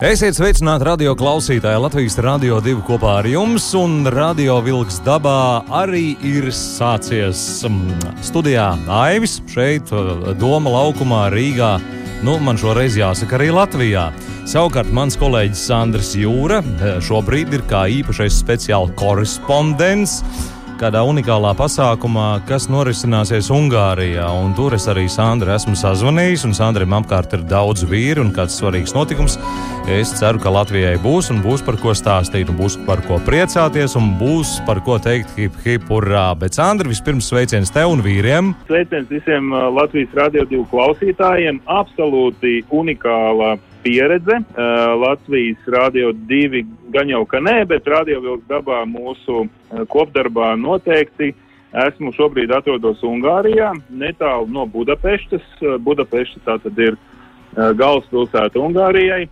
Esiet sveicināti radio klausītāji. Latvijas radio divi kopā ar jums, un radio vilks dabā arī ir sācies mm, studijā Aivis šeit, Doma laukumā, Rīgā. Nu, man šoreiz jāsaka arī Latvijā. Savukārt mans kolēģis Sandrs Jūra šobrīd ir kā īpašais speciāla korespondents kādā unikālā pasākumā, kas norisināsies Ungārijā. Un tur es arī Sandru esmu sazvanījis, un Sandram apkārt ir daudz vīru un kāds svarīgs notikums. Es ceru, ka Latvijai būs un būs par ko stāstīt, un būs par ko priecāties, un būs par ko teikt hip, hip, hurrā. Bet, Sandra, vispirms sveiciens tev un vīriem. Sveiciens visiem uh, Latvijas radio divu klausītājiem. Absolūti unikāla pieredze. Latvijas Rādio 2 gan jau ka nē, bet Rādio Vilks dabā mūsu kopdarbā noteikti. Esmu šobrīd atrodos Ungārijā, netālu no Budapeštas. Budapešta tā tad ir galvaspilsēta Ungārijai.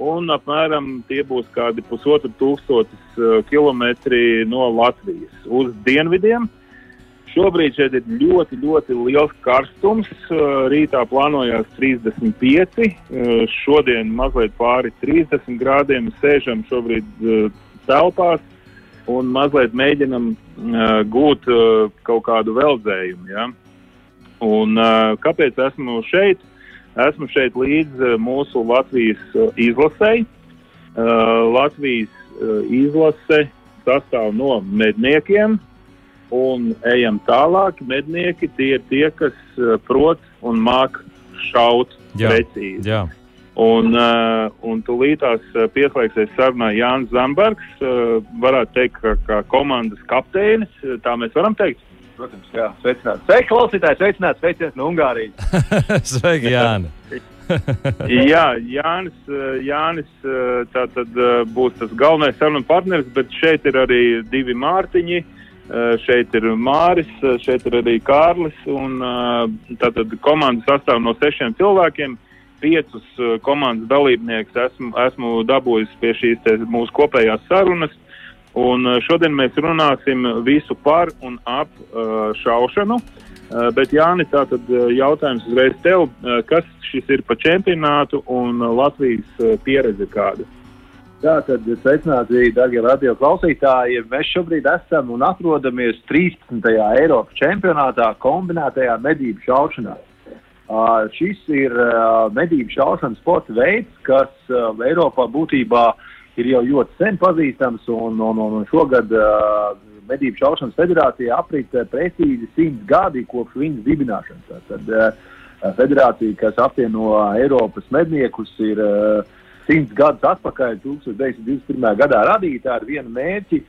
Un apmēram tie būs kādi pusotru tūkstotis kilometri no Latvijas uz dienvidiem. Uh, Šobrīd šeit ir ļoti, ļoti liels karstums. Rītā plānojās 35, uh, šodien mazliet pāri 30 grādiem. Sēžam šobrīd telpās un mazliet mēģinam gūt kaut kādu veldzējumu. Ja? Un, kāpēc esmu šeit? Esmu šeit līdz mūsu Latvijas izlasei. Latvijas izlase sastāv no medniekiem, un ejam tālāk. Mednieki tie ir tie, kas uh, prot un māk šaut jā, precīzi. Jā. Un, uh, un tūlītās uh, pieslēgsies sarunā Jānis Zambergs. Uh, varētu teikt, ka kā komandas kapteinis, tā mēs varam teikt. Protams, jā, sveicināts. Sveiki, klausītāji, sveicināts, sveiciens no Ungārijas. Sveiki, Jāni. jā, Jānis, Jānis tā tad būs tas galvenais sarunu partneris, bet šeit ir arī divi Mārtiņi. Uh, Eh, šeit ir Māris, eh, šeit ir arī Kārlis. Un, eh, tātad komanda sastāv no sešiem cilvēkiem. Piecus komandas dalībniekus esmu, esmu dabūjis pie šīs mūsu kopējās sarunas. Un šodien mēs runāsim visu par un ap šaušanu. Bet, Jāni, tātad jautājums uzreiz tev, kas šis ir pa čempionātu un Latvijas pieredze kāda? Tātad, sveicināti, darbie radio klausītāji. Mēs šobrīd esam un atrodamies 13. Eiropas čempionātā kombinētajā medību šaušanā. Uh, šis ir uh, medību šaušanas sporta veids, kas uh, Eiropā būtībā ir jau ļoti sen pazīstams, un, un, un, un šogad uh, Medību šaušanas federācija aprit precīzi simts gadi kopš viņas dibināšanas. Tad uh, federācija, kas apvieno Eiropas medniekus, ir uh, simts gadus atpakaļ, 1921. gadā radīta ar vienu mērķi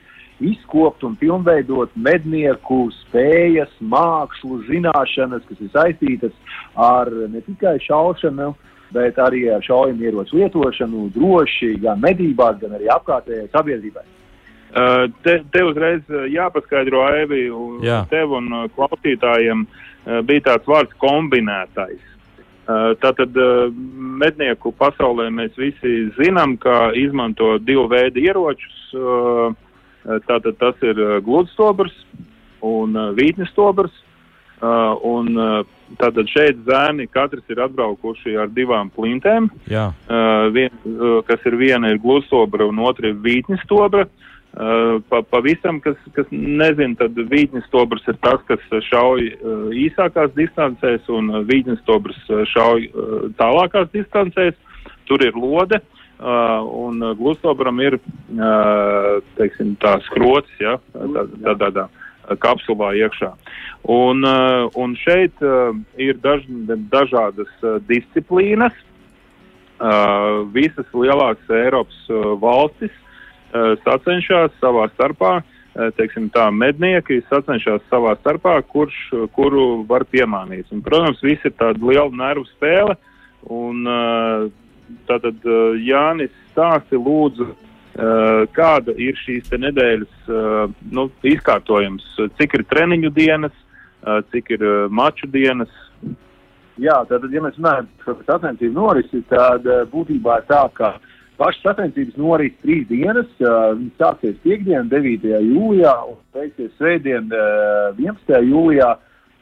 izkopt un pilnveidot mednieku spējas, mākslu, zināšanas, kas ir saistītas ar ne tikai šaušanu, bet arī ar šaujumu ieroču lietošanu droši gan medībās, gan arī apkārtējai sabiedrībai. Te, te uzreiz jāpaskaidro, Evi, Jā. tev un klausītājiem bija tāds vārds kombinētais. Uh, tātad uh, mednieku pasaulē mēs visi zinām, ka izmanto divu veidu ieročus. Uh, tātad tas ir gludstobrs un vītnestobrs. Un tātad šeit zēni katrs ir atbraukuši ar divām plintēm. Jā. Vien, kas ir viena ir gludstobra un otra ir vītnestobra. Uh, Uh, pa, pavisam, kas, kas nezina, tad vītnes stobrs ir tas, kas šauj uh, īsākās distancēs, un vītnes stobrs šauj tālākās distancēs. Tur ir lode, un glustobram ir, teiksim, tā skrots, ja, tādā tā, tā, tā, kapsulā iekšā. Un, un šeit ir daž, dažādas disciplīnas. Visas lielākas Eiropas valstis Eh, sacenšas savā starpā, eh, teiksim tā, mednieki sacenšas savā starpā, kurš, kuru var piemānīt. Un, protams, viss ir tāda liela nervu spēle, un eh, tātad Jānis stāsti lūdzu, kāda ir šīs nedēļas nu, izkārtojums, cik ir treniņu dienas, cik ir maču dienas. Jā, tātad, ja mēs runājam par sacensību norisi, tad būtībā tā, ka pašas sacensības noris trīs dienas. Viņas sāksies piekdien, 9. jūlijā un beigsies svētdien, 11. jūlijā,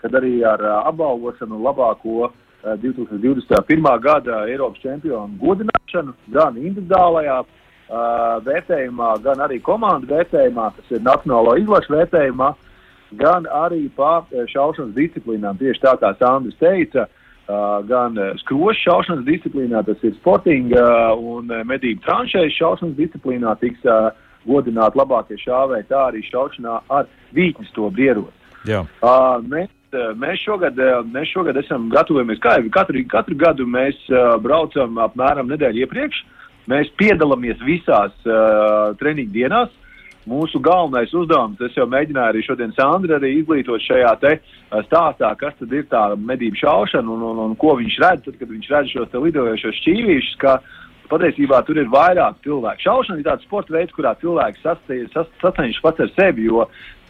kad arī ar apbalvošanu labāko 2021. gada Eiropas čempionu godināšanu gan individuālajā vērtējumā, gan arī komandu vērtējumā, tas ir nacionālo izlašu vērtējumā, gan arī pa šaušanas disciplīnām. Tieši tā kā Sandrs teica, uh, gan skrošu šaušanas disciplīnā, tas ir sportinga un medību tranšējas šaušanas disciplīnā tiks godināti labākie šāvēji, tā arī šaušanā ar vītnes to brierotu. Uh, mēs mēs šogad, mēs šogad esam gatavojamies, kā jau katru, katru gadu mēs braucam apmēram nedēļu iepriekš. Mēs piedalāmies visās uh, treniņu dienās. Mūsu galvenais uzdevums, es jau mēģināju arī šodien Sandra arī izglītot šajā te stāstā, kas tad ir tā medību šaušana un, un, un ko viņš redz, tad, kad viņš redz šos te lidojošos šķīvīšus, ka patiesībā tur ir vairāk cilvēku. Šaušana ir tāds sporta veids, kurā cilvēks sacenšas pats ar sevi, jo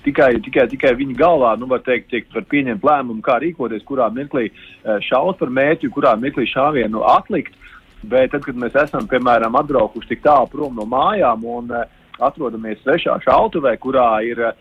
tikai, tikai, tikai viņa galvā, nu, var teikt, tiek var pieņemt lēmumu, kā rīkoties, kurā mirklī eh, šaut par mērķi, kurā mirklī šāvienu atlikt. Bet tad, kad mēs esam, piemēram, atbraukuši tik tālu prom no mājām un uh, atrodamies svešā šautavē, kurā ir uh,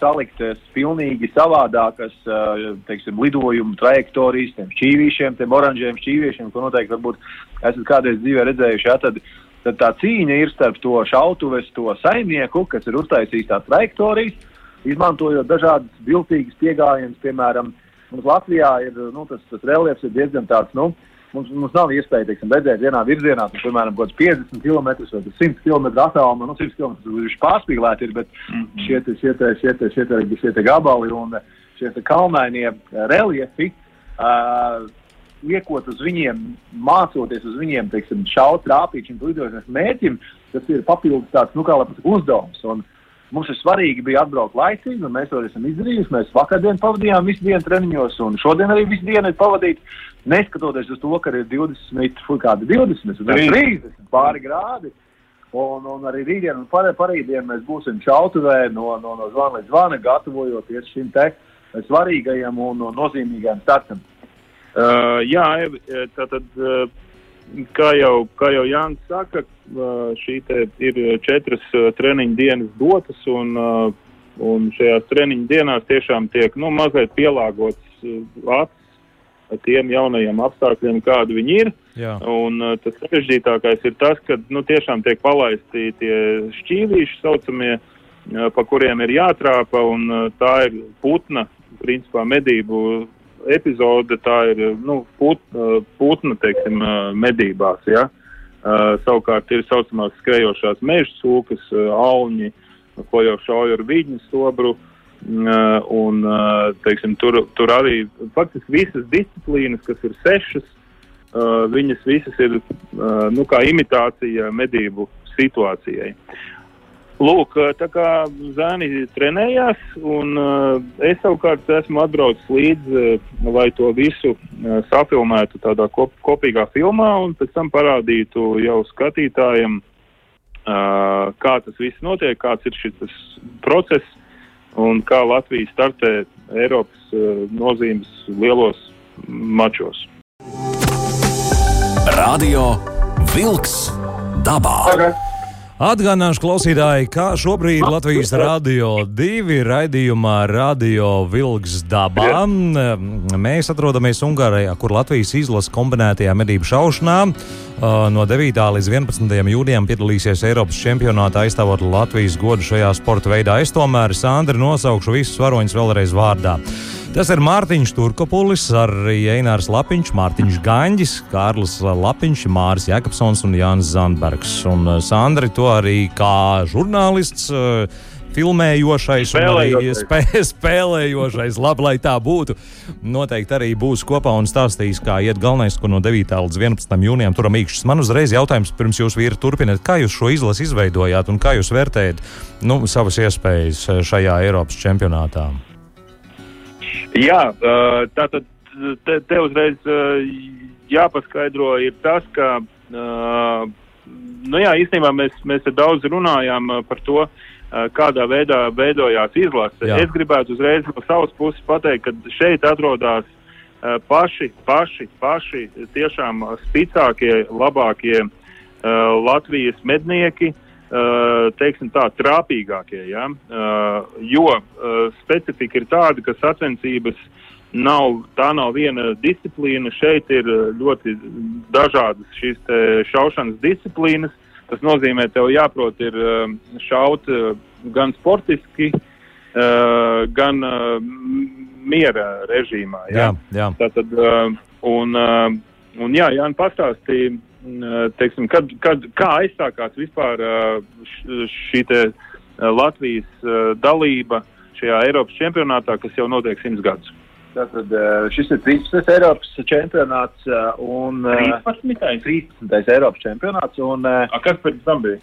saliktas pilnīgi savādākas, uh, teiksim, lidojumu trajektorijas, tiem šķīvīšiem, tiem oranžiem šķīviešiem, ko noteikti varbūt esat kādreiz dzīvē redzējuši, ja, tad, tad tā cīņa ir starp to šautuves, to saimnieku, kas ir uztaisījis tās trajektorijas, izmantojot dažādas viltīgas piegājienas, piemēram, mums Latvijā ir nu, tas, tas reliefs ir diezgan tāds. Nu, Mums, mums nav iespēja teiksim, redzēt vienā virzienā, tad, piemēram, kaut kāds 50 km vai 100 km attālumā. Nu, 100 km viņš pārspīlēti ir, bet mm -hmm. šie, šie, šie, šie, te, šie te gabali un šie te kalnainie reliefi. Uh, liekot uz viņiem, mācoties uz viņiem, teiksim, šaut, trāpīt šim lidošanas mērķim, tas ir papildus tāds, nu, kā lai pasaka, uzdevums. Un, Mums ir svarīgi bija atbraukt laicīgi, un mēs to esam izdarījuši. Mēs vakardien pavadījām visu dienu treniņos, un šodien arī visu dienu ir pavadīta. Neskatoties uz to, ka ir 20, kādi 20, 30 pāri grādi. Un, un arī rītdien un par, parītdien mēs būsim šautavē no, no, no zvana līdz zvana, gatavojoties šim te svarīgajam un nozīmīgajam startam. Uh, jā, tātad. Uh, kā jau, kā jau Jānis saka, šī ir četras treniņu dienas dotas, un, un šajās treniņu dienās tiešām tiek nu, mazliet pielāgots acis tiem jaunajiem apstākļiem, kādi viņi ir. Jā. Un tas sarežģītākais ir tas, ka nu, tiešām tiek palaisti tie šķīvīši saucamie, pa kuriem ir jātrāpa, un tā ir putna, principā medību epizode tā ir nu, put, putna teiksim, medībās. Ja? Uh, savukārt ir saucamās skrejošās meža sūkas, auņi, ko jau šauja ar viļņu stobru. Uh, un, teiksim, tur, tur arī faktiski visas disciplīnas, kas ir sešas, viņas visas ir nu, imitācija medību situācijai. Lūk, tā kā zēni trenējās, un uh, es savukārt esmu atbraucis līdzi, uh, lai to visu uh, safilmētu tādā kop kopīgā filmā, un pēc tam parādītu jau skatītājiem, uh, kā tas viss notiek, kāds ir šis process, un kā Latvija startē Eiropas uh, nozīmes lielos mačos. Radio Vilks dabā. Okay. Atgādināšu klausītāji, kā šobrīd Latvijas Rādio 2 raidījumā Radio Vilks dabā. Mēs atrodamies Ungārijā, kur Latvijas izlase kombinētajā medību šaušanā. No 9. līdz 11. jūnijam piedalīsies Eiropas čempionātā aizstāvot Latvijas godu šajā sporta veidā. Es tomēr Sandri nosaukšu visus varoņus vēlreiz vārdā. Tas ir Mārtiņš Turkopulis, arī Einārs Lapiņš, Mārtiņš Gaņģis, Kārlis Lapiņš, Māris Jakobsons un Jānis Zandbergs. Un uh, Sandri to arī kā žurnālists. Uh, filmējošais, spēlējošais. Spē, spēlējošais, labi, lai tā būtu. Noteikti arī būs kopā un stāstīs, kā iet galvenais, ko no 9. līdz 11. jūnijam turam īkšķis. Man uzreiz jautājums, pirms jūs vīri turpināt, kā jūs šo izlasi izveidojāt un kā jūs vērtējat nu, savas iespējas šajā Eiropas čempionātā? Jā, tātad te, te uzreiz jāpaskaidro ir tas, ka, nu jā, īstenībā mēs, mēs daudz runājām par to, kādā veidā veidojās izlase. Jā. Es gribētu uzreiz no savas puses pateikt, ka šeit atrodas paši, paši, paši tiešām spicākie, labākie uh, Latvijas mednieki. Uh, teiksim tā, trāpīgākie. Ja? Uh, jo uh, specifika ir tāda, ka sacensības nav, tā nav viena disciplīna. Šeit ir ļoti dažādas šīs šaušanas disciplīnas. Tas nozīmē, tev jāprot ir šaut gan sportiski, gan miera režīmā. Ja? Jā, jā. Tātad, un, un jā, Jānis pastāstīja, teiksim, kad, kad, kā aizsākās vispār uh, šī uh, Latvijas uh, dalība šajā Eiropas čempionātā, kas jau notiek simts gadus. Tātad šis ir 13. Eiropas čempionāts un eh, 13. 13. Eiropas čempionāts. Un, A, kas pēc tam bija?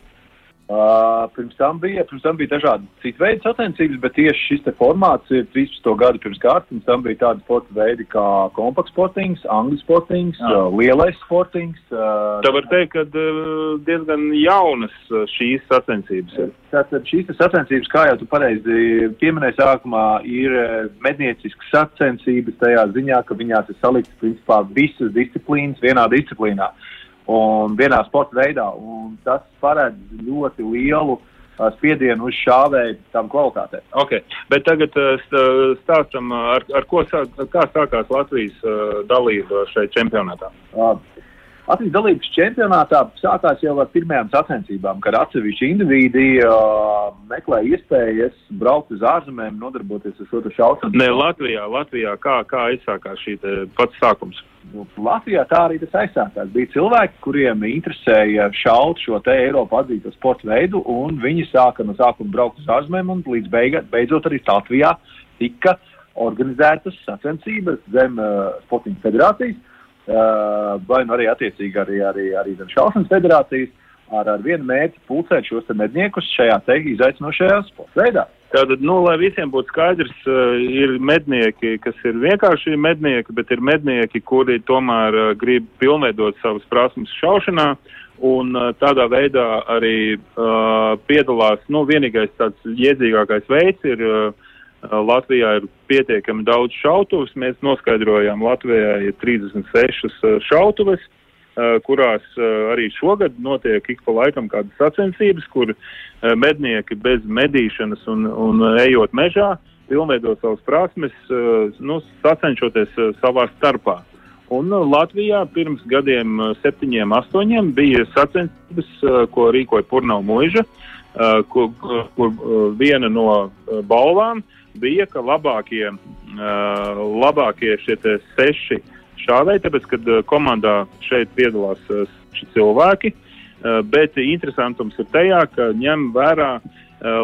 Uh, pirms, tam bija, pirms tam bija dažādi citu veidu sacensības, bet tieši šis te formāts ir 13 gadu pirms kārtas. Tam bija tādi sporta veidi kā kompakts sportings, angļu sportings, uh, lielais sportings. Uh, Tā var teikt, ka uh, diezgan jaunas uh, šīs sacensības ir. Tātad šīs sacensības, kā jau tu pareizi pieminēji sākumā, ir eh, mednieciskas sacensības tajā ziņā, ka viņās ir saliktas principā visas disciplīnas vienā disciplīnā un vienā sporta veidā. Un tas paredz ļoti lielu uh, spiedienu uz šāvēju tam kvalitātēm. Okay. Bet tagad uh, st- stāstam, uh, ar, ar ko sāk, kā sākās Latvijas uh, dalība šeit čempionātā. Latvijas dalības čempionātā sākās jau ar pirmajām sacensībām, kad atsevišķi indivīdi uh, meklē iespējas braukt uz ārzemēm, nodarboties ar šo šaušanu. Ne Latvijā, Latvijā kā, kā aizsākās šī pats sākums? Nu, Latvijā tā arī tas aizsākās. Bija cilvēki, kuriem interesēja šaut šo te Eiropu atzīto sporta veidu, un viņi sāka no sākuma braukt uz ārzemēm, un līdz beiga, beidzot arī Latvijā tika organizētas sacensības zem uh, Sporting federācijas, vai nu arī attiecīgi arī, arī, arī šaušanas federācijas, ar, ar vienu mērķi pulcēt šos medniekus šajā te izaicinošajā sporta veidā. Tātad, nu, lai visiem būtu skaidrs, uh, ir mednieki, kas ir vienkārši mednieki, bet ir mednieki, kuri tomēr uh, grib pilnveidot savas prasmes šaušanā. Un tādā veidā arī uh, piedalās, nu, vienīgais tāds iedzīgākais veids ir uh, Latvijā ir pietiekami daudz šautuves. Mēs noskaidrojām, Latvijā ir 36 uh, šautuves, uh, kurās uh, arī šogad notiek ik pa laikam kādas sacensības, kur uh, mednieki bez medīšanas un, un uh, ejot mežā pilnveido savas prasmes, uh, nu, sacenšoties uh, savā starpā. Un uh, Latvijā pirms gadiem, uh, septiņiem, astoņiem, bija sacensības, uh, ko rīkoja Purnau Mūža, uh, kur, kur uh, viena no uh, balvām bija, ka labākie, uh, labākie šie seši šāvēji, tāpēc, kad uh, komandā šeit piedalās uh, cilvēki, uh, bet interesantums ir tajā, ka ņem vērā uh,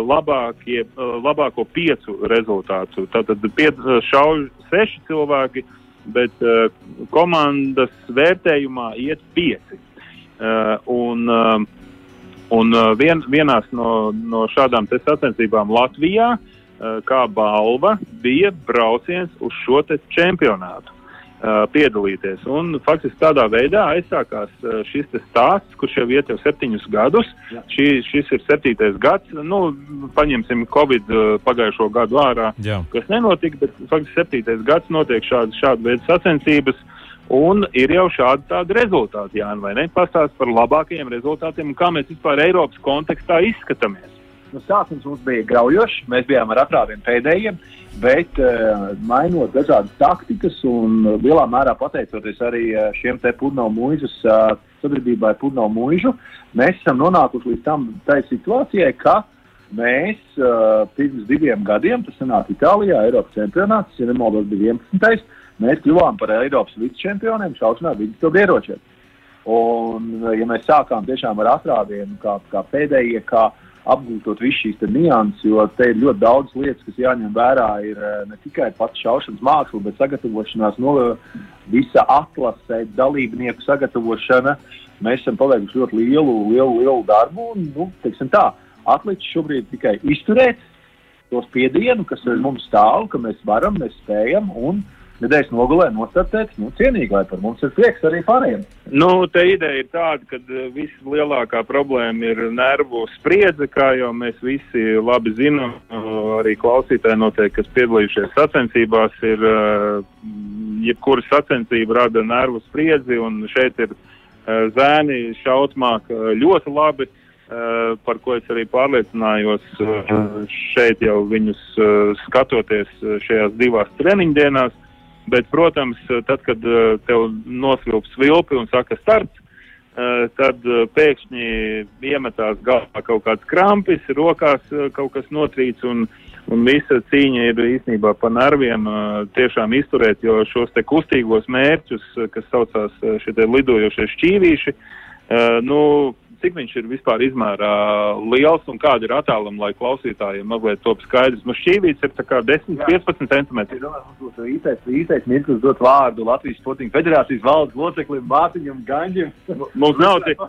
labākie, uh, labāko piecu rezultātu. Tātad pie, uh, šauj seši cilvēki, bet uh, komandas vērtējumā iet pieci. Uh, un, uh, un vien, vienās no, no šādām sacensībām Latvijā uh, kā balva bija brauciens uz šo čempionātu uh, piedalīties. Un faktiski tādā veidā aizsākās uh, šis stāsts, kurš jau iet jau septiņus gadus. Jā. Šī, šis ir septītais gads. Nu, paņemsim Covid pagājušo gadu ārā Jā. kas nenotika, bet faktiski septītais gads notiek šāda, šāda veida sacensības. Un ir jau šādi tādi rezultāti, Jānis, vai ne? Pastāst par labākajiem rezultātiem un kā mēs vispār Eiropas kontekstā izskatāmies. Nu, sākums mums bija graujošs. Mēs bijām ar atrādiem pēdējiem, bet uh, mainot dažādas taktikas un uh, lielā mērā pateicoties arī uh, šiem te pudnau mūžas uh, sadarbībai ar pudnau mūžu, mēs esam nonākuši līdz tam tai situācijai, ka mēs uh, pirms diviem gadiem, tas sanāk Itālijā, Eiropas čempionāts, ja nemaldos, bija 11. Mēs kļuvām par Eiropas vicečempioniem šaušanā vidusstila ieročiem. Un, ja mēs sākām tiešām ar atrādiem, kā, kā pēdējie, kā apgūtot visu šīs nianses, jo te ir ļoti daudz lietas, kas jāņem vērā. Ir eh, ne tikai pats šaušanas māksla, bet sagatavošanās no visa atlase, dalībnieku sagatavošana. Mēs esam paveikuši ļoti lielu, lielu, lielu darbu. Un, nu, tā, atlicis šobrīd tikai izturēt to spiedienu, kas mums stāv, ka mēs varam, mēs spējam. Un, nedēļas nogalē nostartēt nu, cienīgi, lai par mums ir prieks arī pārējiem. Nu, te ideja ir tāda, ka vislielākā problēma ir nervu spriedze, kā jau mēs visi labi zinām. Arī klausītāji noteikti, kas piedalījušies sacensībās, ir jebkura sacensība rada nervu spriedzi, un šeit ir zēni šautmāk ļoti labi. Par ko es arī pārliecinājos šeit jau viņus skatoties šajās divās treniņdienās. Bet, protams, tad, kad uh, tev nosvilps vilpi un saka starts, uh, tad uh, pēkšņi iemetās galvā kaut kāds krampis, rokās kaut kas notrīc un, un visa cīņa ir īstenībā pa nerviem tiešām izturēt, jo šos te kustīgos mērķus, kas saucās šie lidojošie šķīvīši, nu, cik viņš ir vispār izmērā liels un kāda ir attāluma, lai klausītājiem mazliet top skaidrs. Nu, šķīvīts ir tā kā 10-15 centimetri. Īstais, īstais mirklis dot vārdu Latvijas Sporting Federācijas valdes loceklim Mārtiņam Gaņģim. Mums nav, tik,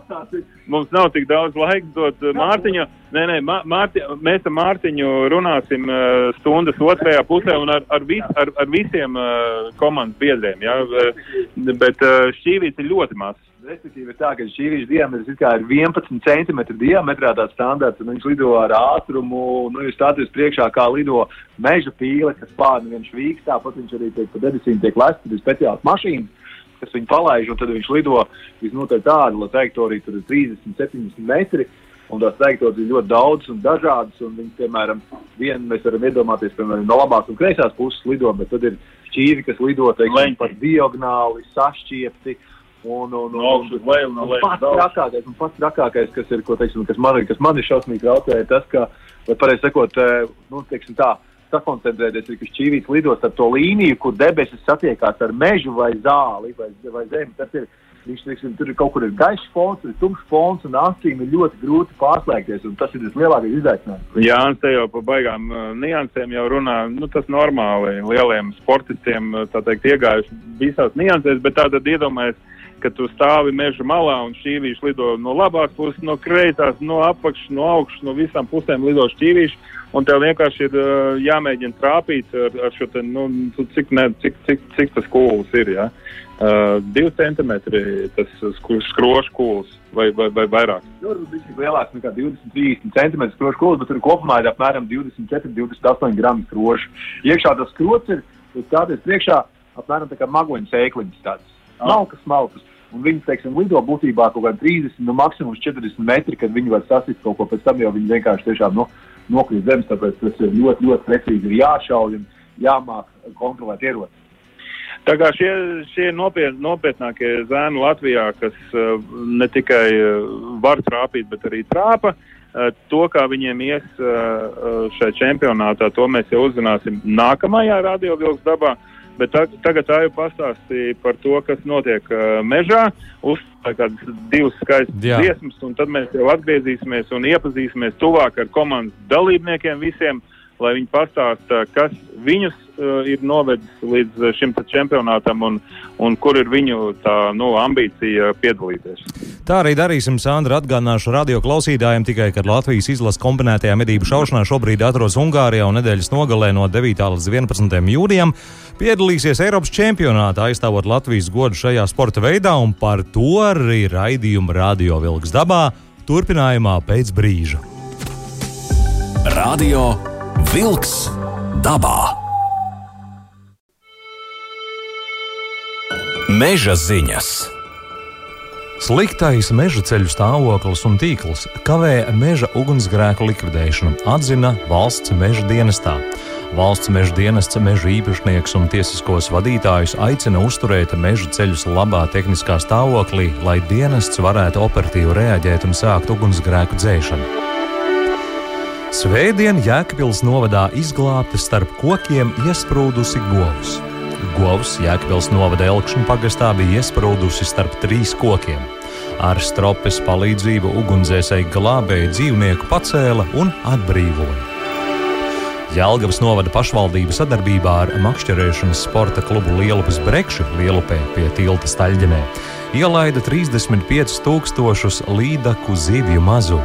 mums nav tik daudz laika dot uh, Mārtiņu. Nē, nē, Mārti, mēs ar Mārtiņu runāsim uh, stundas otrajā pusē un ar, ar, vis, ar, ar visiem uh, komandas biedriem. Ja? Uh, bet uh, šķīvīts ir ļoti mazs. Respektīvi, tā, ka šī vīža diametrs ir 11 cm diametrā tāds standarts, un viņš lido ar ātrumu, nu, jūs stāties priekšā, kā lido meža pīle, kas pārni viņš vīks, tāpat viņš arī tiek pa debesīm tiek lest, tur ir speciāls mašīnas, kas viņu palaiž, un tad viņš lido visnotaļ tādu, lai trajektorija tur ir 30, 70 metri, un tās trajektorijas ir ļoti daudz un dažādas, un viņi, piemēram, vienu mēs varam iedomāties, piemēram, no labās un kreisās puses lido, bet tad ir šķīvi, kas lido, teiksim, par diagonāli, sašķiepti, Un, un, un, un, un, un, un pats trakākais, un pats trakākais, kas ir, ko, teiksim, kas man, kas man ir šausmīgi traucē, ir tas, ka, vai pareizi sakot, nu, teiksim tā, sakoncentrēties, ka šķīvīts lidos ar to līniju, kur debesis satiekās ar mežu vai zāli vai, vai zemi. Tas ir, viņš, teiksim, tur ir kaut kur ir gaišs fons, ir tumšs fons, un acīm ir ļoti grūti pārslēgties, un tas ir vislielākais izaicinājums. Jā, un te jau pa baigām uh, niansēm jau runā, nu, tas normāli lieliem sportistiem, tā teikt, iegājuši visās niansēs, bet tātad iedomājies, ka tu stāvi meža malā un šķīvīši lido no labās puses, no kreisās, no apakšas, no augšas, no visām pusēm lido šķīvīši. Un tev vienkārši ir uh, jāmēģina trāpīt ar, ar šo te, nu, cik, ne, cik, cik, cik tas kūls ir. Ja? Uh, divi centimetri tas skrošs kūls vai, vai, vai vairāk. Tur bija lielāks nekā 20-30 centimetri skrošs kūls, bet tur kopumā ir apmēram 24-28 gramu skrošu. Iekšā tas skrots ir, stāties priekšā apmēram tā kā magoņu sēkliņas tāds. Smalkas, smalkas. Un viņi, teiksim, lido būtībā kaut kādā 30, nu, maksimums 40 metri, kad viņi var sasist kaut ko, pēc tam jau viņi vienkārši tiešām nu, nokrīt zemes, tāpēc tas ir ļoti, ļoti precīzi ir jāšauj un jāmāk kontrolēt ieroci. Tā kā šie, šie nopiet, nopietnākie zēni Latvijā, kas uh, ne tikai uh, var trāpīt, bet arī trāpa, uh, to, kā viņiem ies šajā čempionātā, to mēs jau uzzināsim nākamajā radiovilks dabā. Uh, Bet ta, tagad tā jau pastāstīja par to, kas notiek uh, mežā. Uzstāja kādas divas skaistas dziesmas, un tad mēs jau atgriezīsimies un iepazīsimies tuvāk ar komandas dalībniekiem visiem, lai viņi pastāsta, kas viņus uh, ir novedis līdz uh, šim čempionātam un, un kur ir viņu tā, nu, ambīcija piedalīties. Tā arī darīsim, Sandra. Atgādināšu radio klausītājiem tikai, ka Latvijas izlases kombinētajā medību šaušanā šobrīd atrodas Ungārijā un nedēļas nogalē no 9. līdz 11. jūnijam piedalīsies Eiropas čempionātā, aizstāvot Latvijas godu šajā sporta veidā, un par to arī raidījuma Radio Vilks dabā turpinājumā pēc brīža. Radio Vilks dabā. Meža ziņas. Sliktais meža ceļu stāvoklis un tīkls kavē meža ugunsgrēku likvidēšanu, atzina valsts meža dienestā. Valsts meža dienests, meža īpašnieks un tiesiskos vadītājus aicina uzturēt meža ceļus labā tehniskā stāvoklī, lai dienests varētu operatīvi reaģēt un sākt ugunsgrēku dzēšanu. Svētdien Jēkabils novadā izglābta starp kokiem iesprūdusi govs. Govs Jēkabils novada Elkšņu pagastā bija iesprūdusi starp trīs kokiem. Ar stropes palīdzību ugunsdzēsēji glābēja dzīvnieku pacēla un atbrīvoja. Jelgavas novada pašvaldība sadarbībā ar makšķerēšanas sporta klubu Lielupes Brekši Lielupē pie tilta Staļģenē ielaida 35 tūkstošus līdaku zivju mazu.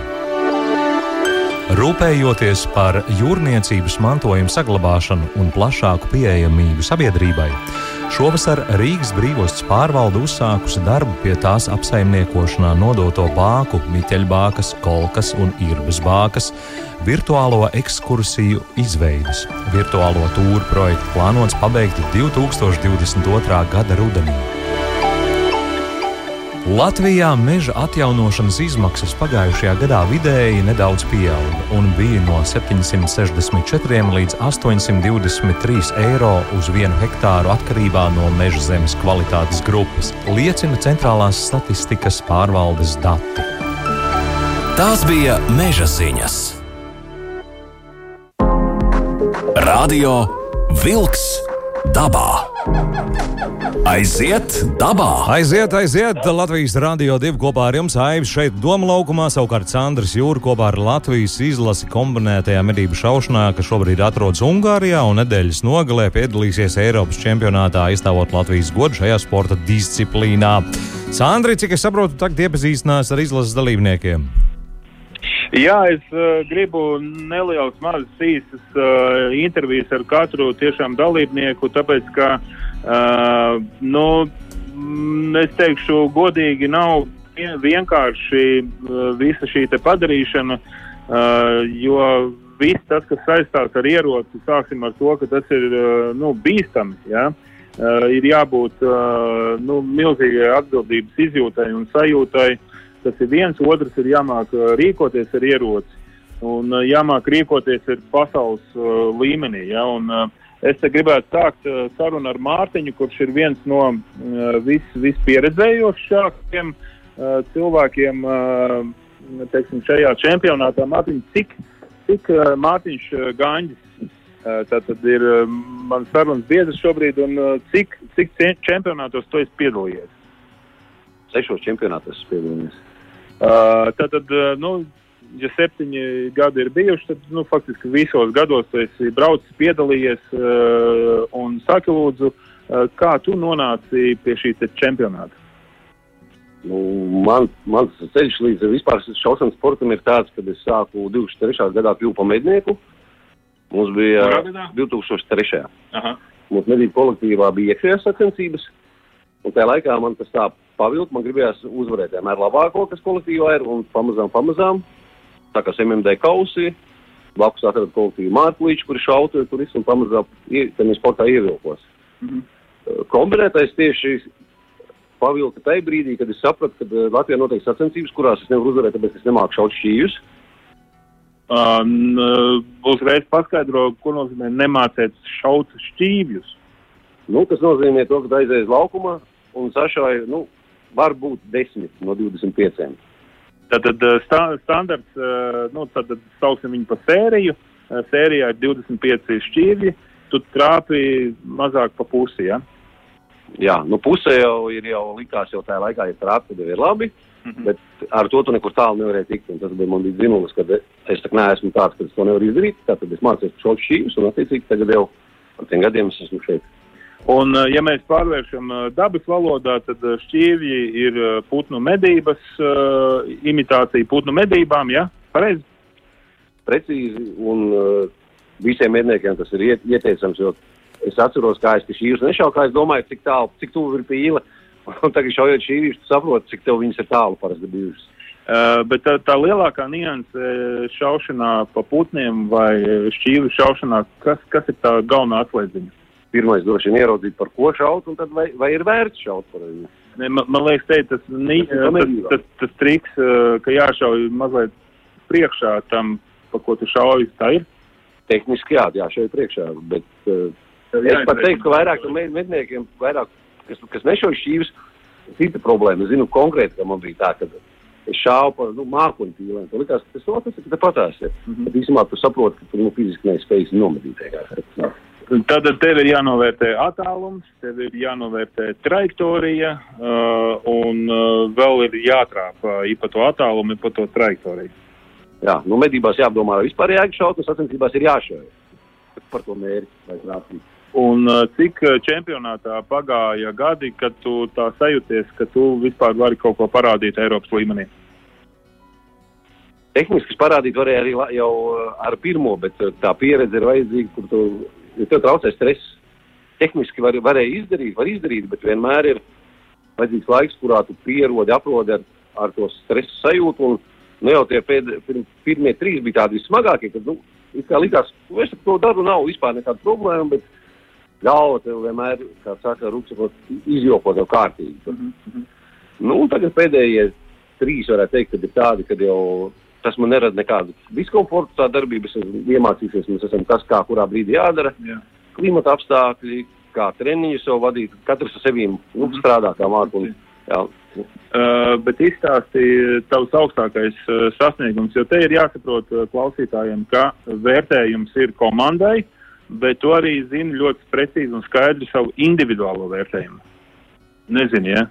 Rūpējoties par jūrniecības mantojuma saglabāšanu un plašāku pieejamību sabiedrībai, Šovasar Rīgas brīvostas pārvalde uzsākusi darbu pie tās apsaimniekošanā nodoto bāku, miķeļbākas, kolkas un irbas bākas, virtuālo ekskursiju izveidas. Virtuālo tūru projektu plānots pabeigt 2022. gada rudenī. Latvijā meža atjaunošanas izmaksas pagājušajā gadā vidēji nedaudz pieauga un bija no 764 līdz 823 eiro uz vienu hektāru atkarībā no meža zemes kvalitātes grupas, liecina centrālās statistikas pārvaldes dati. Tās bija meža ziņas. Radio Wolks dabā. Aiziet dabā! Aiziet, aiziet! Latvijas Rādio 2 kopā ar jums Aivs šeit Doma laukumā, savukārt Sandrs Jūra kopā ar Latvijas izlasi kombinētajā medību šaušanā, kas šobrīd atrodas Ungārijā un nedēļas nogalē piedalīsies Eiropas čempionātā, aizstāvot Latvijas godu šajā sporta disciplīnā. Sandri, cik es saprotu, tagad iepazīstinās ar izlases dalībniekiem. Jā, es uh, gribu nelielas, mazas īstas uh, intervijas ar katru tiešām dalībnieku, tāpēc ka Uh, nu, mm, es teikšu, godīgi nav vienkārši uh, visa šī padarīšana, uh, jo viss tas, kas saistās ar ieroci, sāksim ar to, ka tas ir uh, nu, bīstami. Ja? Uh, ir jābūt uh, nu, milzīgai atbildības izjūtai un sajūtai. Tas ir viens, otrs ir jāmāk uh, rīkoties ar ieroci un uh, jāmāk rīkoties ar pasaules uh, līmenī. Ja? Un, uh, Es gribētu sākt uh, sarunu ar Mārtiņu, kurš ir viens no uh, vis, vispieredzējošākajiem uh, cilvēkiem uh, teiksim, šajā čempionātā. Mārtiņ, cik, cik uh, Mārtiņš uh, Gaņģis uh, tātad ir uh, mans sarunas biedrs šobrīd, un uh, cik, cik čempionātos tu esi piedalījies? Sešos čempionātos piedalījies. Uh, tātad, uh, nu, ja septiņi gadi ir bijuši, tad nu, faktiski visos gados esi braucis, piedalījies uh, un saki, lūdzu, uh, kā tu nonāci pie šī čempionāta? Nu, man, mans ceļš līdz vispār šaušanas sportam ir tāds, ka es sāku 2003. gadā kļūt par mednieku. Mums bija 2003. Aha. Mums medību kolektīvā bija iekšējās sacensības. Un tajā laikā man tas tā pavilka, man gribējās uzvarēt vienmēr labāko, kas kolektīvā ir, un pamazām, pamazām tā kā MMD kausi, blakus atrada kolektīvu Mārklīču, kuri šautu, tur viss un pamazām tajā sportā ievilkos. Mm -hmm. Kombinētais tieši pavilka tajā brīdī, kad es sapratu, ka uh, Latvijā notiek sacensības, kurās es nevaru uzvarēt, tāpēc es nemāku šaut šķīvjus. Um, uzreiz paskaidro, ko nozīmē nemācīt šaut šķīvjus. Nu, tas nozīmē to, ka aizies laukumā un sašāja, nu, varbūt 10 no 25. Tātad sta, standarts, nu, tad sauksim viņu pa sēriju. Eh, sērijā ir 25 šķīvji, tu trāpi mazāk pa pusi. Ja? Jā, nu pusē jau ir jau likās, jau tajā laikā, ja trāpi, tad ir labi. Mm -hmm. Bet ar to tu nekur tālu nevarēji tikt. Tas bija man bija dzinulis, ka es tā neesmu tāds, ka es to nevaru izdarīt. Tātad es mācījos šo šķīvus un attiecīgi tagad jau ar tiem gadiem es esmu šeit. Un, eh, ja mēs pārvēršam eh, dabas valodā, tad eh, šķīvji ir putnu medības, imitācija putnu medībām, ja? Pareizi? Precīzi, un visiem medniekiem tas ir ieteicams, jo es atceros, kā es šīs nešauju, kā es domāju, cik tālu, cik tuvu ir pīle. Un tagad šaujot šīs, tu saproti, cik tev viņas ir tālu parasti bijušas. Uh, bet tā, tā lielākā nianse šaušanā pa putniem vai šķīvi šaušanā, kas, kas ir tā galvenā atslēdziņa? Pirmais droši vien ieraudzīt, par ko šaut, un tad vai, vai ir vērts šaut par viņu. Ne, man, man liekas, te, tas, ni, tas, tas, tas, tas triks, ka jāšauj mazliet priekšā tam, pa ko tu šauj, tā ir? Tehniski jā, jāšauj priekšā, bet uh, es pat teiktu, ka vairāk medniekiem, vairāk, kas, kas nešauj šķīvis, cita problēma. Es zinu konkrēti, ka man bija tā, ka es šāvu par nu, mākoņu pīlēm. Man liekas, ka tas, tas ir patās. Mm -hmm. Bet īstenībā tu saproti, ka tu nu, fiziski nespēj nomedīt. Tad tev ir jānovērtē attālums, tev ir jānovērtē trajektorija, uh, un uh, vēl ir jātrāpa uh, pa to attālumu, pa to trajektoriju. Jā, nu medībās jāapdomā vispār jāiekšaut, un sacensībās ir jāšauj par to mērķi, lai trāpītu. Un uh, cik uh, čempionātā pagāja gadi, kad tu tā sajūties, ka tu vispār vari kaut ko parādīt Eiropas līmenī? Tehniski parādīt varēja arī jau uh, ar pirmo, bet tā pieredze ir vajadzīga, kur tu jo tev traucē stress. tehniski var, varēja izdarīt, var izdarīt, bet vienmēr ir vajadzīgs laiks, kurā tu pierodi, aprodi ar, ar to stresu sajūtu. Un, nu, jau tie pēd, pirm, pirmie trīs bija tādi vissmagākie, kad, nu, kā likās, nu, es ar to darbu nav vispār nekāda problēma, bet ļauj tev vienmēr, kā saka, rūpsakot, izjokot jau kārtīgi. Mm -hmm. Nu, tagad pēdējie trīs varētu teikt, kad ir tādi, kad jau tas man nerada nekādu diskomfortu, tā darbība, es iemācīsies, mēs esam tas, kā kurā brīdī jādara. Jā. Klimata apstākļi, kā treniņu sev vadīt, katrs ar sevi nu, strādā kā mākslinieks. Uh, bet izstāstīja tavs augstākais uh, sasniegums, jo te ir jāsaprot uh, klausītājiem, ka vērtējums ir komandai, bet tu arī zini ļoti precīzi un skaidri savu individuālo vērtējumu. Nezinu, ja?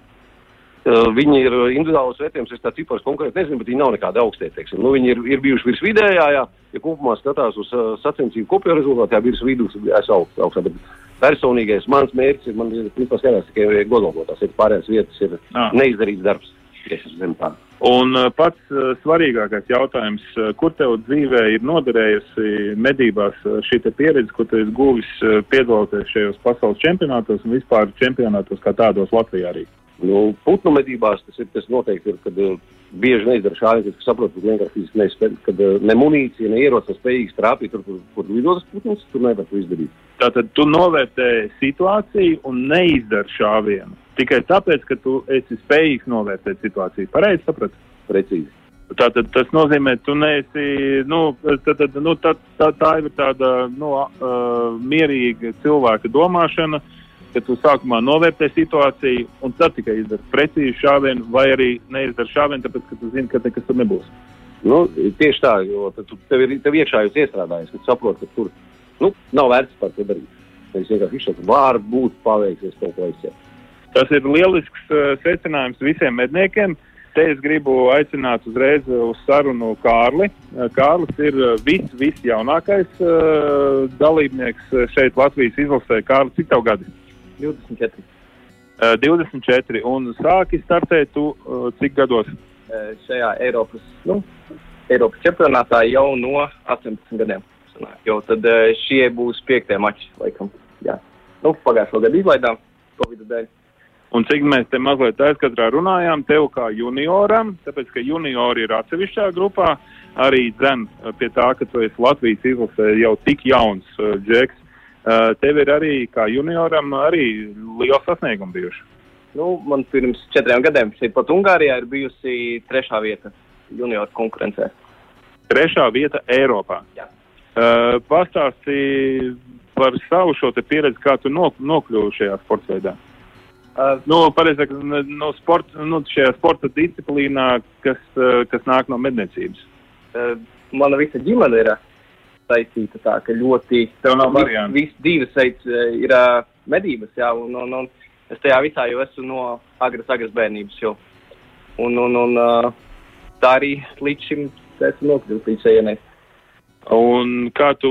Uh, viņi ir individuāls vērtējums, es tā cipars konkrēti nezinu, bet viņi nav nekādi augstie, teiksim. Nu, viņi ir, ir bijuši virs vidējā, jā, ja kopumā skatās uz uh, sacensību kopējo rezultātu, jā, virs vidus, es augstu, augstā, bet personīgais mans mērķis ir, man ir principā skatās tikai godalgotās, ir pārējās vietas, ir ah. neizdarīts darbs. Un uh, pats uh, svarīgākais jautājums, uh, kur tev dzīvē ir noderējusi medībās uh, šī pieredze, ko tu esi guvis uh, piedaloties šajos pasaules čempionātos un vispār čempionātos kā tādos Latvijā arī? Nu, putnu medībās tas ir tas noteikti ir, kad uh, bieži neizdara šādi, ka saprotu, ka vienkārši fiziski nespēj, kad uh, ne munīcija, ne ierocis spējīgs trāpīt tur, kur, kur lidotas putns, tur nevar to izdarīt. Tātad tu novērtē situāciju un neizdari šāvienu. Tikai tāpēc, ka tu esi spējīgs novērtēt situāciju. Pareizi sapratu? Precīzi. Tātad tas nozīmē, ka tu neesi, nu, tad, tad, nu tā, tā, tā ir tāda nu, uh, mierīga cilvēka domāšana, uh, ka tu sākumā novērtē situāciju un tad tikai izdari precīzi šāvienu, vai arī neizdari šāvienu, tāpēc, ka tu zini, ka nekas tur nebūs. Nu, tieši tā, jo tu, tev ir tev iekšā jūs iestrādājis, ka saproti, ka tur nu, nav vērts par to darīt. Es vienkārši izsaku, var būt paveiksies kaut ko aiziet. Tas ir lielisks uh, secinājums visiem medniekiem. Te es gribu aicināt uzreiz uz sarunu Kārli. Uh, Kārlis ir uh, viss, viss jaunākais uh, dalībnieks šeit Latvijas izlasē. Kārlis, cik tev gadi? 24. Uh, 24. Un sāki startēt tu uh, cik gados? Uh, šajā Eiropas, nu, Eiropas čempionātā jau no 18 gadiem. Jo tad uh, šie būs piektie mači, laikam. Jā. Nu, pagājušo gadu izlaidām Covid dēļ. Un cik mēs te mazliet aizkatrā runājām, tev kā junioram, tāpēc, ka juniori ir atsevišķā grupā, arī dzen pie tā, ka tu esi Latvijas izlasē jau tik jauns džeks. Uh, tev ir arī, kā junioram, arī liels sasniegums bijuši. Nu, man pirms četriem gadiem šeit pat Ungārijā ir bijusi trešā vieta junioru konkurencē. Trešā vieta Eiropā. Jā. Uh, Pastāstīja par savu šo pieredzi, kā tu nok nokļuvi šajā sporta veidā. Uh, nu, pareizāk, no sporta, nu, šajā sporta disciplīnā, kas, uh, kas nāk no medniecības. Uh, mana visa ģimene ir saistīta tā, ka ļoti. Tev nav variantu. Viss dzīves veids ir uh, medības, jā, un, un, un es tajā visā jau esmu no agras, agras bērnības jau. Un, un, un uh, tā arī līdz šim esmu nokļuvis līdz šejienai. Un kā tu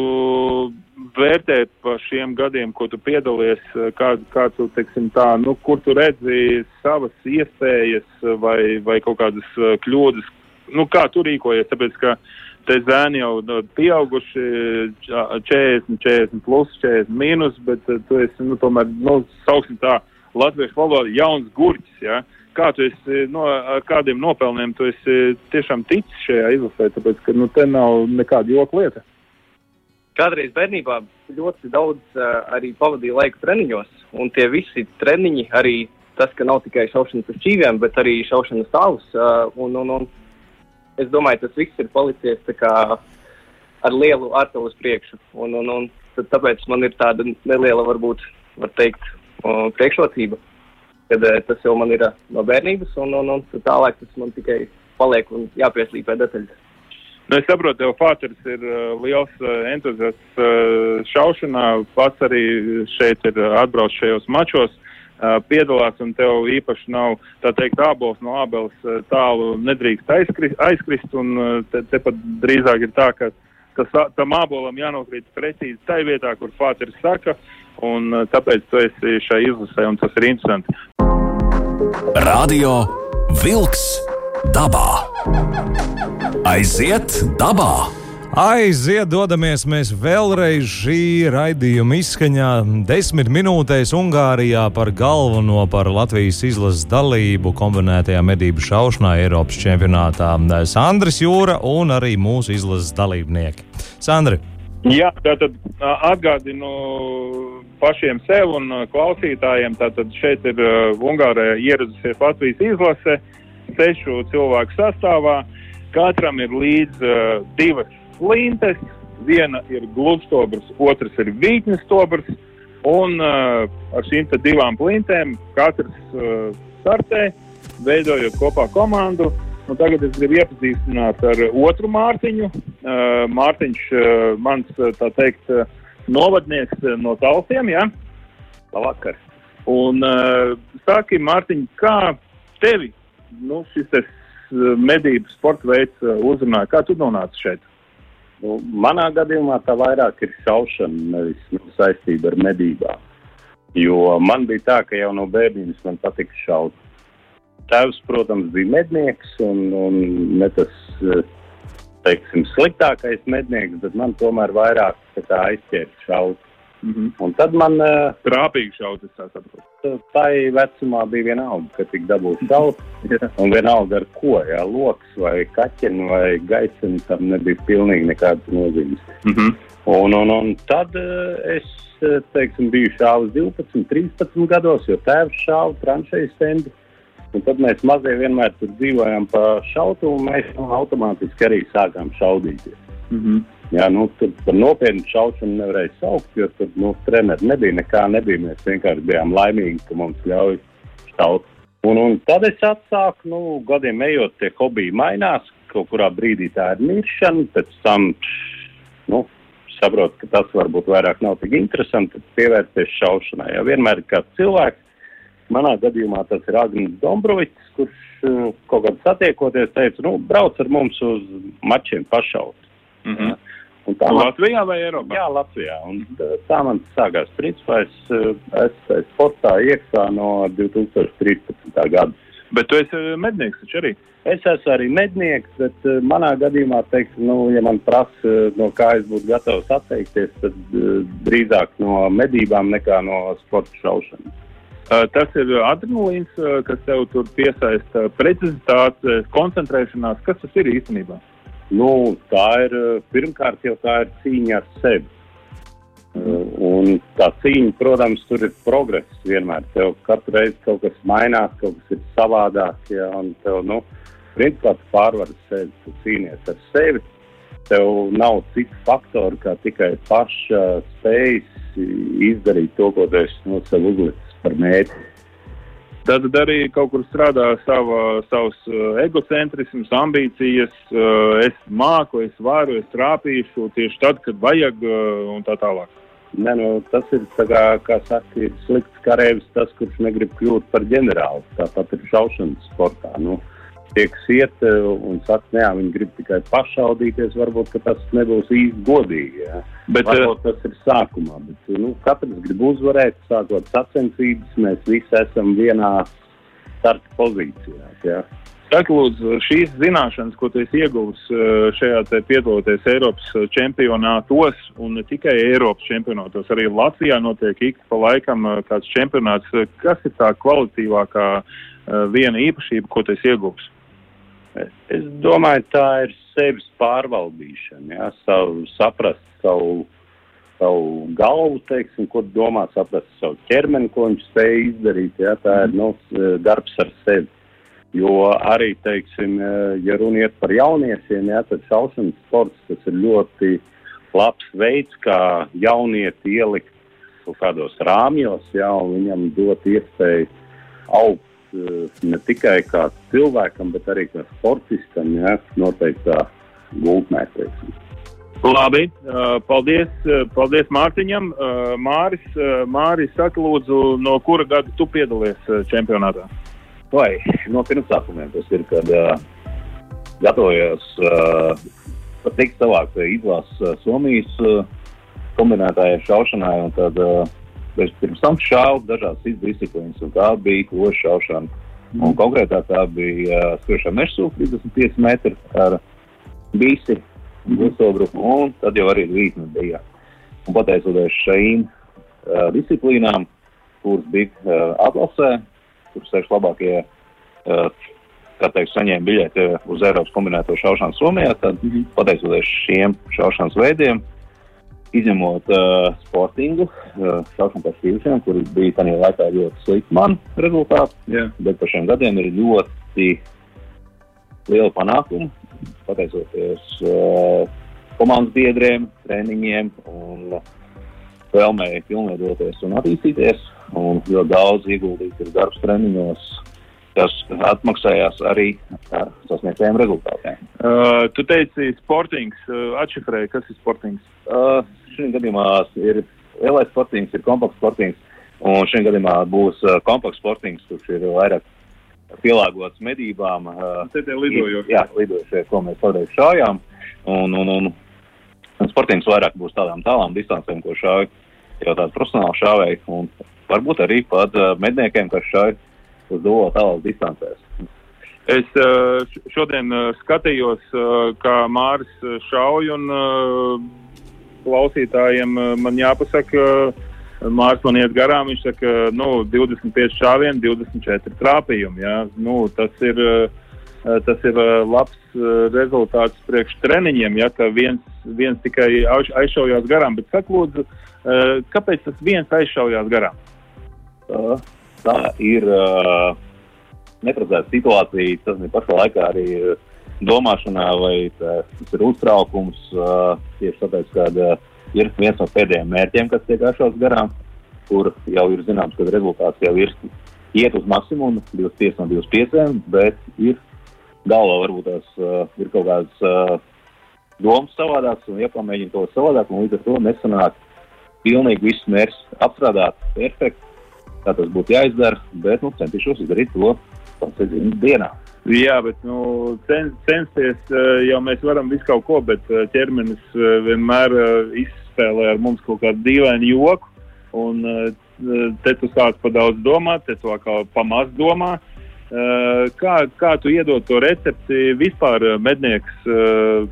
vērtē par šiem gadiem, ko tu piedalies, kā, kā tu, teiksim tā, nu, kur tu redzi savas iespējas vai, vai kaut kādas kļūdas, nu, kā tu rīkojies, tāpēc, ka uh, te zēni jau nu, pieauguši 40, 40 plus, 40 mīnus, bet uh, tu esi, nu, tomēr, nu, sauksim tā, latviešu valodā jauns gurķis, ja? Kā tu esi, no, ar kādiem nopelniem tu esi tiešām ticis šajā izlasē, tāpēc, ka, nu, te nav nekāda joka lieta. Kādreiz bērnībā ļoti daudz uh, arī pavadīju laiku treniņos, un tie visi treniņi, arī tas, ka nav tikai šaušana pa šķīviem, bet arī šaušana stāvus, uh, un, un, un es domāju, tas viss ir palicies ar lielu artavu uz priekšu. Un, un, un tāpēc man ir tāda neliela, varbūt, var teikt, priekšrocība, kad eh, tas jau man ir eh, no bērnības, un, un, un tālāk tas man tikai paliek un jāpieslīpē detaļas. Nu, es saprotu, ka Fāters ir uh, liels uh, entuziasts uh, šaušanā. Pats arī šeit ir uh, atbraucis šajos mačos piedalās un tev īpaši nav, tā teikt, ābols no ābeles tālu nedrīkst aizkrist, aizkrist un te, te pat drīzāk ir tā, ka tas, tam ābolam jānokrīt precīzi tai vietā, kur Fāteris saka, un tāpēc tu esi šai izlasē, un tas ir interesanti. Radio Vilks dabā. Aiziet dabā! Aiziet, dodamies mēs vēlreiz šī raidījuma izskaņā. Desmit minūtēs Ungārijā par galveno par Latvijas izlases dalību kombinētajā medību šaušanā Eiropas čempionātā. Sandris Jūra un arī mūsu izlases dalībnieki. Sandri! Jā, tātad atgādinu pašiem sev un klausītājiem, tātad šeit ir Ungārijā ieradusies Latvijas izlase sešu cilvēku sastāvā. Katram ir līdz uh, divas flintes, viena ir gludstobrs, otrs ir vītnes stobrs, un uh, ar šīm divām flintēm katrs uh, startē, veidojot kopā komandu. Un tagad es gribu iepazīstināt ar otru Mārtiņu. Uh, Mārtiņš, uh, mans, tā teikt, uh, novadnieks no Talsiem? Ja? Labvakar. Un uh, sāki, Mārtiņ, kā tevi nu, šis medību sporta veids uzrunāja? Kā tu nonāci šeit? Nu, manā gadījumā tā vairāk ir šaušana, nevis nu, saistība ar medībām. Jo man bija tā, ka jau no bērnības man patika šaut. Tēvs, protams, bija mednieks un, un ne tas, teiksim, sliktākais mednieks, bet man tomēr vairāk aizķēra šaut. Mm -hmm. Un tad man. Uh, Trāpīgi šaut, es saprotu. Tā vecumā bija vienalga, ka tik dabūs šaut. un vienalga ar ko, jā, loks vai kaķeni vai gaiseni, tam nebija pilnīgi nekādas nozīmes. Mm -hmm. un, un, un tad uh, es, teiksim, biju šāvis 12, 13 gados, jo tēvs šāva tranšēju stendu. Un tad mēs mazie vienmēr tur dzīvojām pa šautu, un mēs nu, automātiski arī sākām šaudīties. Mm -hmm. Jā, nu, tur par nopietnu šaušanu nevarēja saukt, jo tur nu, treniņš nebija nekā. Nebija. Mēs vienkārši bijām laimīgi, ka mums ļauj šaut. Un, un tad es atsāku, nu, gadiem ejot, tie hobiji mainās. Kaut kurā brīdī tā ir miršana, pēc tam nu, saprotu, ka tas varbūt vairāk nav tik interesanti, tad pievērsties šaušanai. Ja vienmēr ir kāds cilvēks, manā gadījumā tas ir Agnēs Dombrovits, kurš uh, kaut kad satiekoties teica, nu, brauc ar mums uz mačiem pašaut. Mm -hmm. Tā Latvijā vai Eiropā? Jā, Latvijā. Un tā man sākās. Principā es, es sportā iekšā no 2013. gada. Bet tu esi mednieks taču arī? Es esmu arī mednieks, bet manā gadījumā, teiksim, nu, ja man prasa, no kā es būtu gatavs atteikties, tad drīzāk no medībām nekā no sporta šaušanas. Tas ir adrenalīns, kas tev tur piesaista precizitāte, koncentrēšanās. Kas tas ir īstenībā? Nu, tā ir pirmkārt jau tā ir cīņa ar sevi. Uh, un tā cīņa, protams, tur ir progress vienmēr. Tev katru reizi kaut kas mainās, kaut kas ir savādāk. Ja, tev, nu, principā tu pārvari sevi, tu cīnies ar sevi. Tev nav citu faktoru, kā tikai paša spējas izdarīt to, ko tu esi no sev uzlicis par mērķi. Tad arī kaut kur strādā sava, savs uh, egocentrisms, ambīcijas. Uh, es māku, es varu, es trāpīšu tieši tad, kad vajag uh, un tā tālāk. Nē, nu, tas ir kā, kā saka, slikts karavīrs, tas, kurš negrib kļūt par ģenerāli. Tāpat ir šaušanas sportā. Nu, tiek iet un saka, nē, viņi grib tikai pašaudīties. Varbūt tas nebūs īsti godīgi. Ja. Bet, varbūt tas ir sākumā. Bet, nu, katrs grib uzvarēt, sākot sacensības. Mēs visi esam vienā starta pozīcijā. Ja. Saka, lūdzu, šīs zināšanas, ko tu esi ieguvis šajā piedaloties Eiropas čempionātos, un ne tikai Eiropas čempionātos, arī Latvijā notiek ik pa laikam kāds čempionāts. Kas ir tā kvalitīvākā viena īpašība, ko tu esi ieguvis? Es domāju, tā ir sevis pārvaldīšana, jā, savu, saprast savu, savu galvu, teiksim, ko domā, saprast savu ķermeni, ko viņš spēj izdarīt. Jā, tā ir nu, darbs ar sevi. Jo arī, teiksim, ja runa iet par jauniešiem, jā, tad šaušanas sports tas ir ļoti labs veids, kā jaunieti ielikt kaut kādos rāmjos, jā, un viņam dot iespēju augt ne tikai kā cilvēkam, bet arī kā sportistam, ja noteiktā gultnē. Teiksim. Labi, eh, paldies, eh, paldies Mārtiņam. Māris, Māris, saka lūdzu, no kura gada tu piedalies čempionātā? Vai no pirmsākumiem tas ir, kad uh, gatavojos uh, tikt savākt izlases Somijas uh, kombinētājai šaušanai, un tad uh, Es pirms tam šāvu dažādas disciplīnas, un tā bija kloša šaušana. Mm. Un konkrētā tā bija uh, skriešana meža sūkļa 35 metri ar bīsi. Vilsobruku, un tad jau arī Vītne bija. Un pateicoties šīm uh, disciplīnām, kuras bija uh, atlasē, kur seši labākie, uh, kā teikt, saņēma biļeti uz Eiropas kombinēto šaušanu Somijā, tad mm -hmm. pateicoties šiem šaušanas veidiem, izņemot uh, sportingu, uh, šaušanu pēc vīrušiem, kuri bija tajā laikā ļoti slikti man rezultāti, yeah. bet par šiem gadiem ir ļoti liela panākuma, pateicoties uh, komandas biedriem, treniņiem un vēlmēji pilnveidoties un attīstīties. Un ļoti daudz ieguldīts ir darbs treniņos, kas atmaksājās arī ar sasniegtajiem rezultātiem. Uh, tu teici, sportings, uh, atšifrēji, kas ir sportings? Uh, šī gadījumā ir lielais sportings, ir kompakts sportings, un šī gadījumā būs uh, kompakts sportings, kurš ir vairāk pielāgots medībām. Uh, Te ir lidojošie. Jā, lidojošie, ko mēs pareizi šājām. Un, un, un, un sportings vairāk būs tādām tālām distancēm, ko šāvi jau tādi profesionāli šāvēji. Un varbūt arī pat uh, medniekiem, kas šāvi uz dolo tālās distancēs. Es uh, šodien uh, skatījos, uh, kā Māris šauj, un klausītājiem man jāpasaka, Mārcis man iet garām. Viņš saka, nu, 25 šāvieni, 24 trāpījumi. Ja? Nu, tas, ir, tas ir labs rezultāts priekš treniņiem, ja ka viens, viens tikai aizšaujās garām. Bet saka, lūdzu, kāpēc tas viens aizšaujās garām? Tā ir neparedzēta situācija. Tas ir pašā laikā arī domāšanā, vai tas ir uztraukums tieši tāpēc, ka ir viens no pēdējiem mērķiem, kas tiek ašauts garām, kur jau ir zināms, ka rezultāts jau ir iet uz maksimumu, 25 no 25, bet ir galvā varbūt tās ir kaut kādas domas savādākas un jāpamēģina to savādāk, un līdz ar to nesanāk pilnīgi visus mērķus apstrādāt perfekti, kā tas būtu jāizdara, bet nu, centīšos izdarīt to pats dienā. Jā, bet nu, cens, censties jau mēs varam visu kaut ko, bet ķermenis vienmēr izsaka izspēlē ar mums kaut kādu dīvainu joku. Un, te tu sāc pa daudz domāt, te tu atkal pa maz domā. Kā, kā tu iedod to recepti vispār mednieks,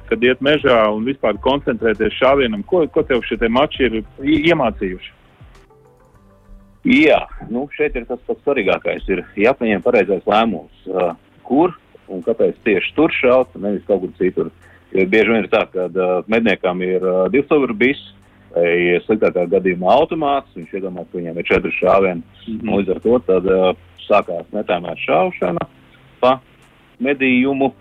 kad iet mežā un vispār koncentrēties šāvienam? Ko, ko tev šie mači ir iemācījuši? Jā, nu šeit ir tas pats svarīgākais. Ir jāpieņem pareizais lēmums, uh, kur un kāpēc tieši tur šaut, nevis kaut kur citur. Jo bieži vien ir tā, ka uh, medniekam ir uh, divstūra bis, vai sliktākā gadījumā automāts, viņš iedomās, ka viņam ir četri šāvieni. Mm -hmm. Līdz ar to tad uh, sākās netēmēt šaušana pa medījumu,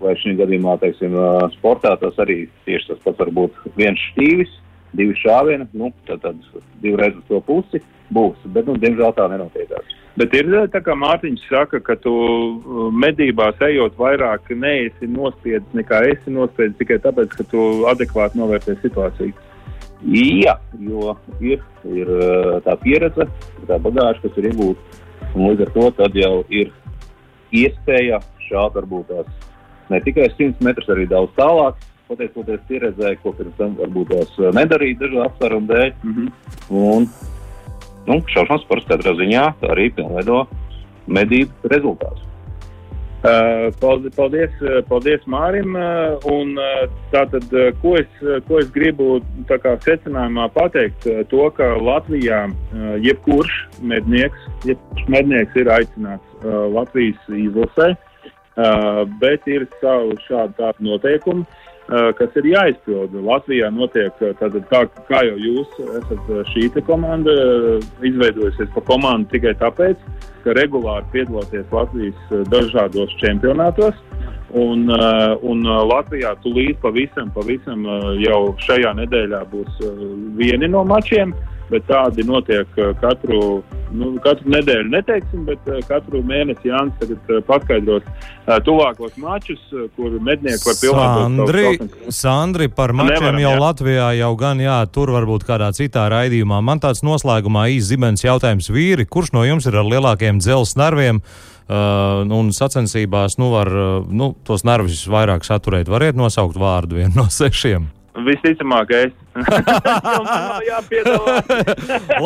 vai šī gadījumā, teiksim, sportā tas arī tieši tas pats var būt viens štīvis, divi šāvieni, nu, tad, tad divreiz uz to pusi būs, bet, nu, diemžēl tā nenotiekās. Bet ir tā, kā Mārtiņš saka, ka tu medībās ejot vairāk neesi nospiedis nekā esi nospiedis tikai tāpēc, ka tu adekvāti novērtē situāciju. Jā, jo ir, ir tā pieredze, tā bagāža, kas ir iegūta. Līdz ar to tad jau ir iespēja šādi varbūt tās ne tikai 100 metrus, arī daudz tālāk. Pateicoties pieredzē, ko pirms tam varbūt tās nedarīja dažu apsvērumu dēļ. Mm -hmm. Un nu, šaušanas sports katrā ziņā arī pilnveido medību rezultātus. Uh, paldies, paldies Mārim. Un tātad, ko es, ko es gribu kā, secinājumā pateikt, to, ka Latvijā jebkurš mednieks, jebkurš mednieks ir aicināts Latvijas izlasē, bet ir savu šādu noteikumu, kas ir jāizpilda. Latvijā notiek, tātad, kā, kā jau jūs esat šī komanda, izveidojusies pa komandu tikai tāpēc, ka regulāri piedaloties Latvijas eh, dažādos čempionātos. Un, uh, un Latvijā tūlīt pavisam, pavisam uh, jau šajā nedēļā būs uh, vieni no mačiem, bet tādi notiek katru, nu, katru nedēļu, neteiksim, bet katru mēnesi Jānis tagad paskaidros tuvākos mačus, kur mednieki var pilnībā. Sandri, Sandri, par mačiem Nevaram, jau jā. Latvijā jau gan, jā, tur varbūt kādā citā raidījumā. Man tāds noslēgumā īsts zibens jautājums vīri, kurš no jums ir ar lielākiem dzelzs nerviem? Uh, un sacensībās nu, var uh, nu, tos nervus vairāk saturēt. Variet nosaukt vārdu vienu no sešiem. Visticamāk, es.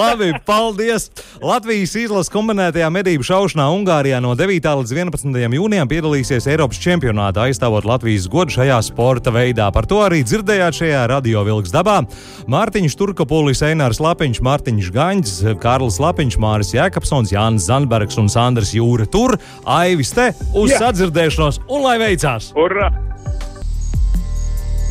Labi, paldies! Latvijas izlases kombinētajā medību šaušanā Ungārijā no 9. līdz 11. jūnijam piedalīsies Eiropas čempionātā, aizstāvot Latvijas godu šajā sporta veidā. Par to arī dzirdējāt šajā radio vilks dabā. Mārtiņš Turkopulis, Einārs Lapiņš, Mārtiņš Gaņģis, Kārlis Lapiņš, Māris Jēkabsons, Jānis Zandbergs un Sandrs Jūra tur, Aivis te uz Jā. sadzirdēšanos un lai veicās! Urra!